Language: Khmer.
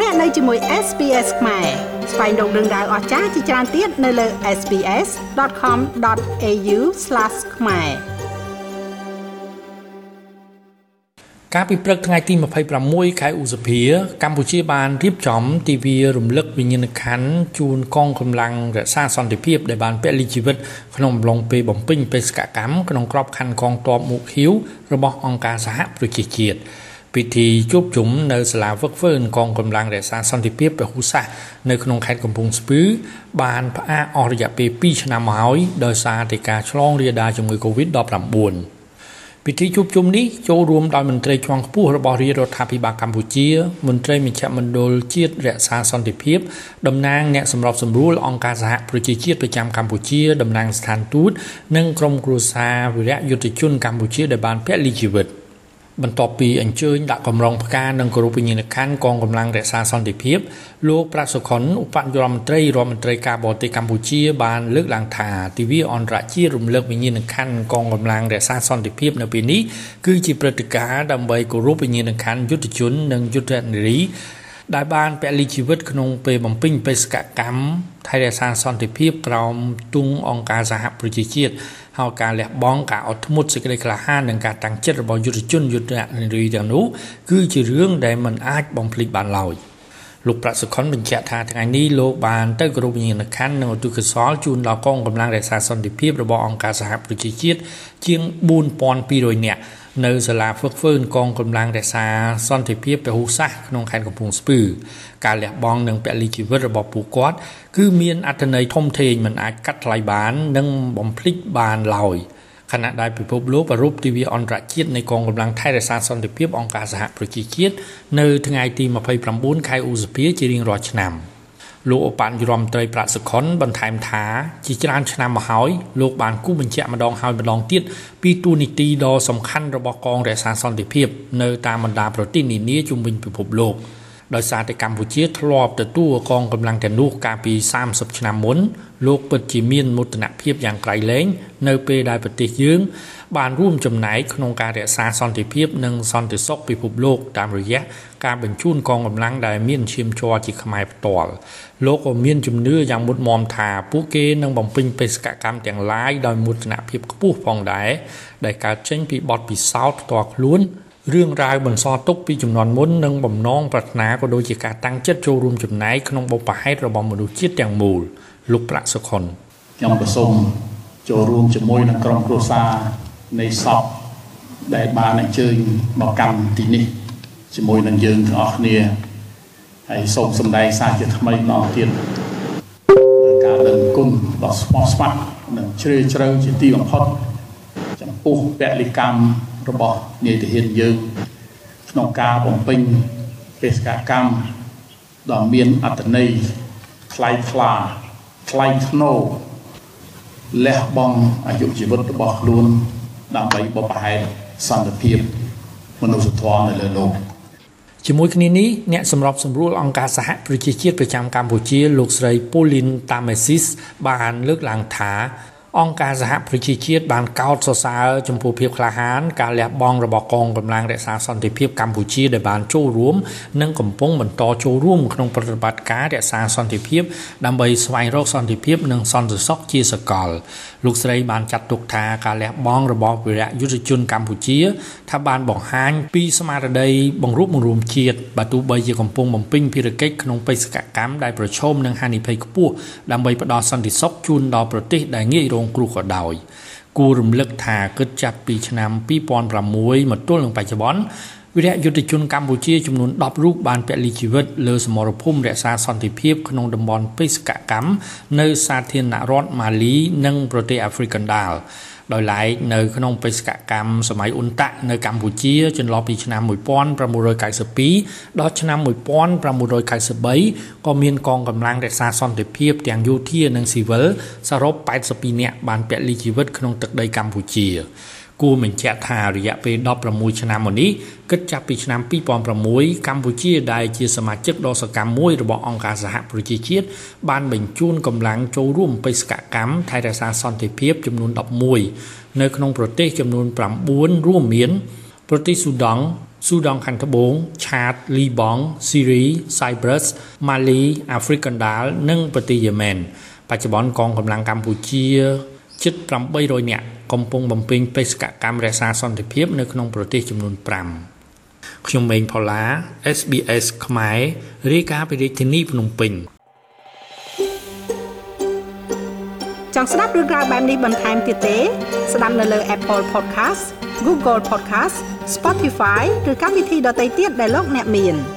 លោកអ្នកនៅជាមួយ SPS ខ្មែរស្វែងរកដឹងដៅអស្ចារ្យជាច្រើនទៀតនៅលើ SPS.com.au/ ខ្មែរកាលពីព្រឹកថ្ងៃទី26ខែឧសភា កម្ពុជាបានរៀបចំទិវារំលឹកវិញ្ញាណក្ខន្ធជូនកងកម្លាំងរក្សាសន្តិភាពដែលបានពលិជីវិតក្នុងអំឡុងពេលបំពេញបេសកកម្មក្នុងក្របខ័ណ្ឌកងទ័ពមុខហៀវរបស់អង្គការសហប្រជាជាតិ ពិធីជួបជុំនៅសាលាវឹកហ្វឺនកងកម្លាំងរក្សាសន្តិភាពពហុសាសនៅក្នុងខេត្តកំពង់ស្ពឺបានផ្អាកអស់រយៈពេល2ឆ្នាំមកហើយដោយសារតែការឆ្លងរាលដាលជំងឺ Covid-19 ពិធីជួបជុំនេះចូលរួមដោយមន្ត្រីជាន់ខ្ពស់របស់រាជរដ្ឋាភិបាលកម្ពុជាមន្ត្រីមជ្ឈមណ្ឌលជាតិរក្សាសន្តិភាពតំណាងអ្នកសម្របសម្រួលអង្គការសហប្រជាជាតិប្រចាំកម្ពុជាតំណាងស្ថានទូត និងក្រុមគ្រួសារវីរៈយុទ្ធជនកម្ពុជាដែលបានពលីជីវិត។ បន្ទាប់ពីអញ្ជើញដាក់កម្រងផ្កានិងគោរពវិញ្ញាណក្ខន្ធកងកម្លាំងរក្សាសន្តិភាពលោកប្រាក់សុខុនឧបនាយករដ្ឋមន្ត្រីរដ្ឋមន្ត្រីការបរទេសកម្ពុជាបានលើកឡើងថាទិវាអន្តរជាតិរំលឹកវិញ្ញាណក្ខន្ធកងកម្លាំងរក្សាសន្តិភាពនៅពេលនេះគឺជាព្រឹត្តិការណ៍ដើម្បីគោរពវិញ្ញាណក្ខន្ធយុទ្ធជននិងយុទ្ធនារី ដែលបានពលីជីវិតក្នុងពេលបំពេញបេសកកម្មថែរក្សាសន្តិភាពក្រោមទង់អង្គការសហប្រជាជាតិហើយការលះបង់ការអត់ធ្មត់សេចក្តីក្លាហាននិងការតាំងចិត្តរបស់យុទ្ធជនយុទ្ធនារីទាំងនោះគឺជារឿងដែលមិនអាចបំភ្លេចបានឡើយលោកប្រាក់សុខុនបញ្ជាក់ថាថ្ងៃនេះលោកបានទៅគោរពវិញ្ញាណក្ខន្ធនិងឧទ្ទិសកុសលជូនដល់កងកម្លាំងរក្សាសន្តិភាពរបស់អង្គការសហប្រជាជាតិជាង4200នាក់ នៅសាលាហ្វឹកហ្វឺនកងកម្លាំងរក្សាសន្តិភាពពហុសាសក្នុងខេត្តកំពង់ស្ពឺការលះបង់និងពលីជីវិតរបស់ពួកគាត់គឺមានអត្ថន័យធំធេងមិនអាចកាត់ថ្លៃបាន និងបំភ្លេចបានឡើយខណៈដែលពិភពលោកប្រពៃទិវាអន្តរជាតិនៃកងកម្លាំងថៃរក្សាសន្តិភាពអង្គការសហប្រជាជាតិនៅថ្ងៃទី29ខែឧសភាជារៀងរាល់ឆ្នាំ។ លោកឧបនាយករដ្ឋមន្ត្រីប្រាក់សុខុនបន្ថែមថាជាច្រើនឆ្នាំមកហើយលោកបានគូបញ្ជាក់ម្ដងហើយម្ដងទៀតពីទូនីតិដ៏សំខាន់របស់កងរក្សាសន្តិភាព នៅតាមបណ្ដាប្រទេសនានាជុំវិញពិភពលោក ដោយសារតែកម្ពុជាធ្លាប់ទទួលកងកម្លាំងទាំងនោះកាលពី30ឆ្នាំមុនលោកពិតជាមានមោទនភាពយ៉ាងក្រៃលែងនៅពេលដែលប្រទេសយើង បានរួមចំណែកក្នុងការរក្សាសន្តិភាពនិងសន្តិសុខពិភពលោកតាមរយៈការបញ្ជូនកងកម្លាំងដែលមានឈាមជ័រជាខ្មែរផ្ទាល់លោកក៏មានជំនឿយ៉ាងមុតមមថាពួកគេនឹងបំពេញបេសកកម្មទាំងឡាយដោយមោទនភាពខ្ពស់ផងដែរដែលកើតចេញពីបទពិសោធន៍ផ្ទាល់ខ្លួន រឿងរ៉ាវបន្សល់ទុកពីចំនួនមុននិងបំណងប្រាថ្នាក៏ដូចជាការតាំងចិត្តចូលរួមចំណែកក្នុងបុព្វហេតុរបស់មនុស្សជាតិទាំងមូលលោកប្រាក់សុខុនខ្ញុំក៏សូមចូលរួមជាមួយនឹងក្រុមគ្រួសារនៃសពដែលបានអញ្ជើញមកកម្មទីនេះជាមួយនឹងយើងទាំងអស់គ្នាហើយសូមសម្ដែងសារជាថ្មីម្ដងទៀតដោយការដឹងគុណដ៏ស្មោះស្ម័គ្រនិងជ្រាលជ្រៅជាទីបំផុតចំពោះពលិកម្ម របស់នាយទាហានយើងក្នុងការបំពេញបេសកកម្មដ៏មានអត្ថន័យថ្លៃថ្លាថ្លៃថ្នូរលះបង់អាយុជីវិតរបស់ខ្លួនដើម្បីបបផែនសន្តិភាពមនុស្សធម៌នៅលើលោកជាមួយគ្នានេះអ្នកសម្របសម្រួលអង្គការសហប្រជាជាតិប្រចាំកម្ពុជាលោកស្រី Pauline Tamesis បានលើកឡើងថា អង្គការសហប្រជាជាតិបានកោតសរសើរចំពោះភាពក្លាហានការលះបង់របស់កងកម្លាំងរក្សាសន្តិភាពកម្ពុជាដែលបានចូលរួមនិងកំពុងបន្តចូលរួមក្នុងប្រតិបត្តិការរក្សាសន្តិភាពដើម្បីស្វែងរកសន្តិភាពនិងសន្តិសុខជាសកលលោកស្រីបានចាត់ទុកថាការលះបង់របស់វីរៈយុទ្ធជនកម្ពុជាថាបានបង្ហាញពីស្មារតីបង្រួបបង្រួមជាតិបើទោះបីជាកំពុងបំពេញភារកិច្ចក្នុងបេសកកម្មដែលប្រឈមនឹងហានិភ័យខ្ពស់ដើម្បីផ្ដល់សន្តិសុខជូនដល់ប្រទេសដែលងាយរងគ្រោះក៏ដោយគួររំលឹកថាគិតចាប់ពីឆ្នាំ2006មកទល់នឹងបច្ចុប្បន្ន វីរៈយុទ្ធជនកម្ពុជាចំនួន10រូបបានពលីជីវិតលើសមរភូមិរក្សាសន្តិភាពក្នុងតំបន់បេសកកម្មនៅសាធារណរដ្ឋម៉ាលី និងប្រទេសអាហ្វ្រិកកណ្ដាលដោយឡែកនៅក្នុងបេសកកម្មសម័យអ៊ុនតាក់នៅកម្ពុជាចន្លោះពីឆ្នាំ1992ដល់ឆ្នាំ1993ក៏មានកងកម្លាំងរក្សាសន្តិភាពទាំងយោធានិងស៊ីវិលសរុប82នាក់បានពលីជីវិតក្នុងទឹកដីកម្ពុជា គួរបញ្ជាក់ថារយៈពេល16ឆ្នាំមកនេះគិតចាប់ពីឆ្នាំ2006កម្ពុជាដែលជាសមាជិកដ៏សកម្មមួយរបស់អង្គការសហប្រជាជាតិបានបញ្ជូនកម្លាំងចូលរួមបេសកកម្មថែរក្សាសន្តិភាពចំនួន11នៅក្នុងប្រទេសចំនួន9រួមមានប្រទេសស៊ូដង់ស៊ូដង់ខាងត្បូងឆាតលីបង់ស៊ីរីសៃប្រុសម៉ាលីអាហ្វ្រិកកណ្ដាលនិងប្រទេសយេម៉ែនបច្ចុប្បន្នកងកម្លាំងកម្ពុជា ជិត800នាក់កំពុងបំពេញបេសកកម្មរក្សាសន្តិភាពនៅក្នុងប្រទេសចំនួន5ខ្ញុំម៉េងផល្លា SBS ខ្មែររាយការណ៍ពីរាជធានីភ្នំពេញចង់ស្ដាប់រឿងក្រៅបែបនេះបន្ថែមទៀតទេ ស្ដាប់នៅលើ Apple Podcast Google Podcast Spotify ឬកម្មវិធីដទៃទៀតដែលលោកអ្នកមាន។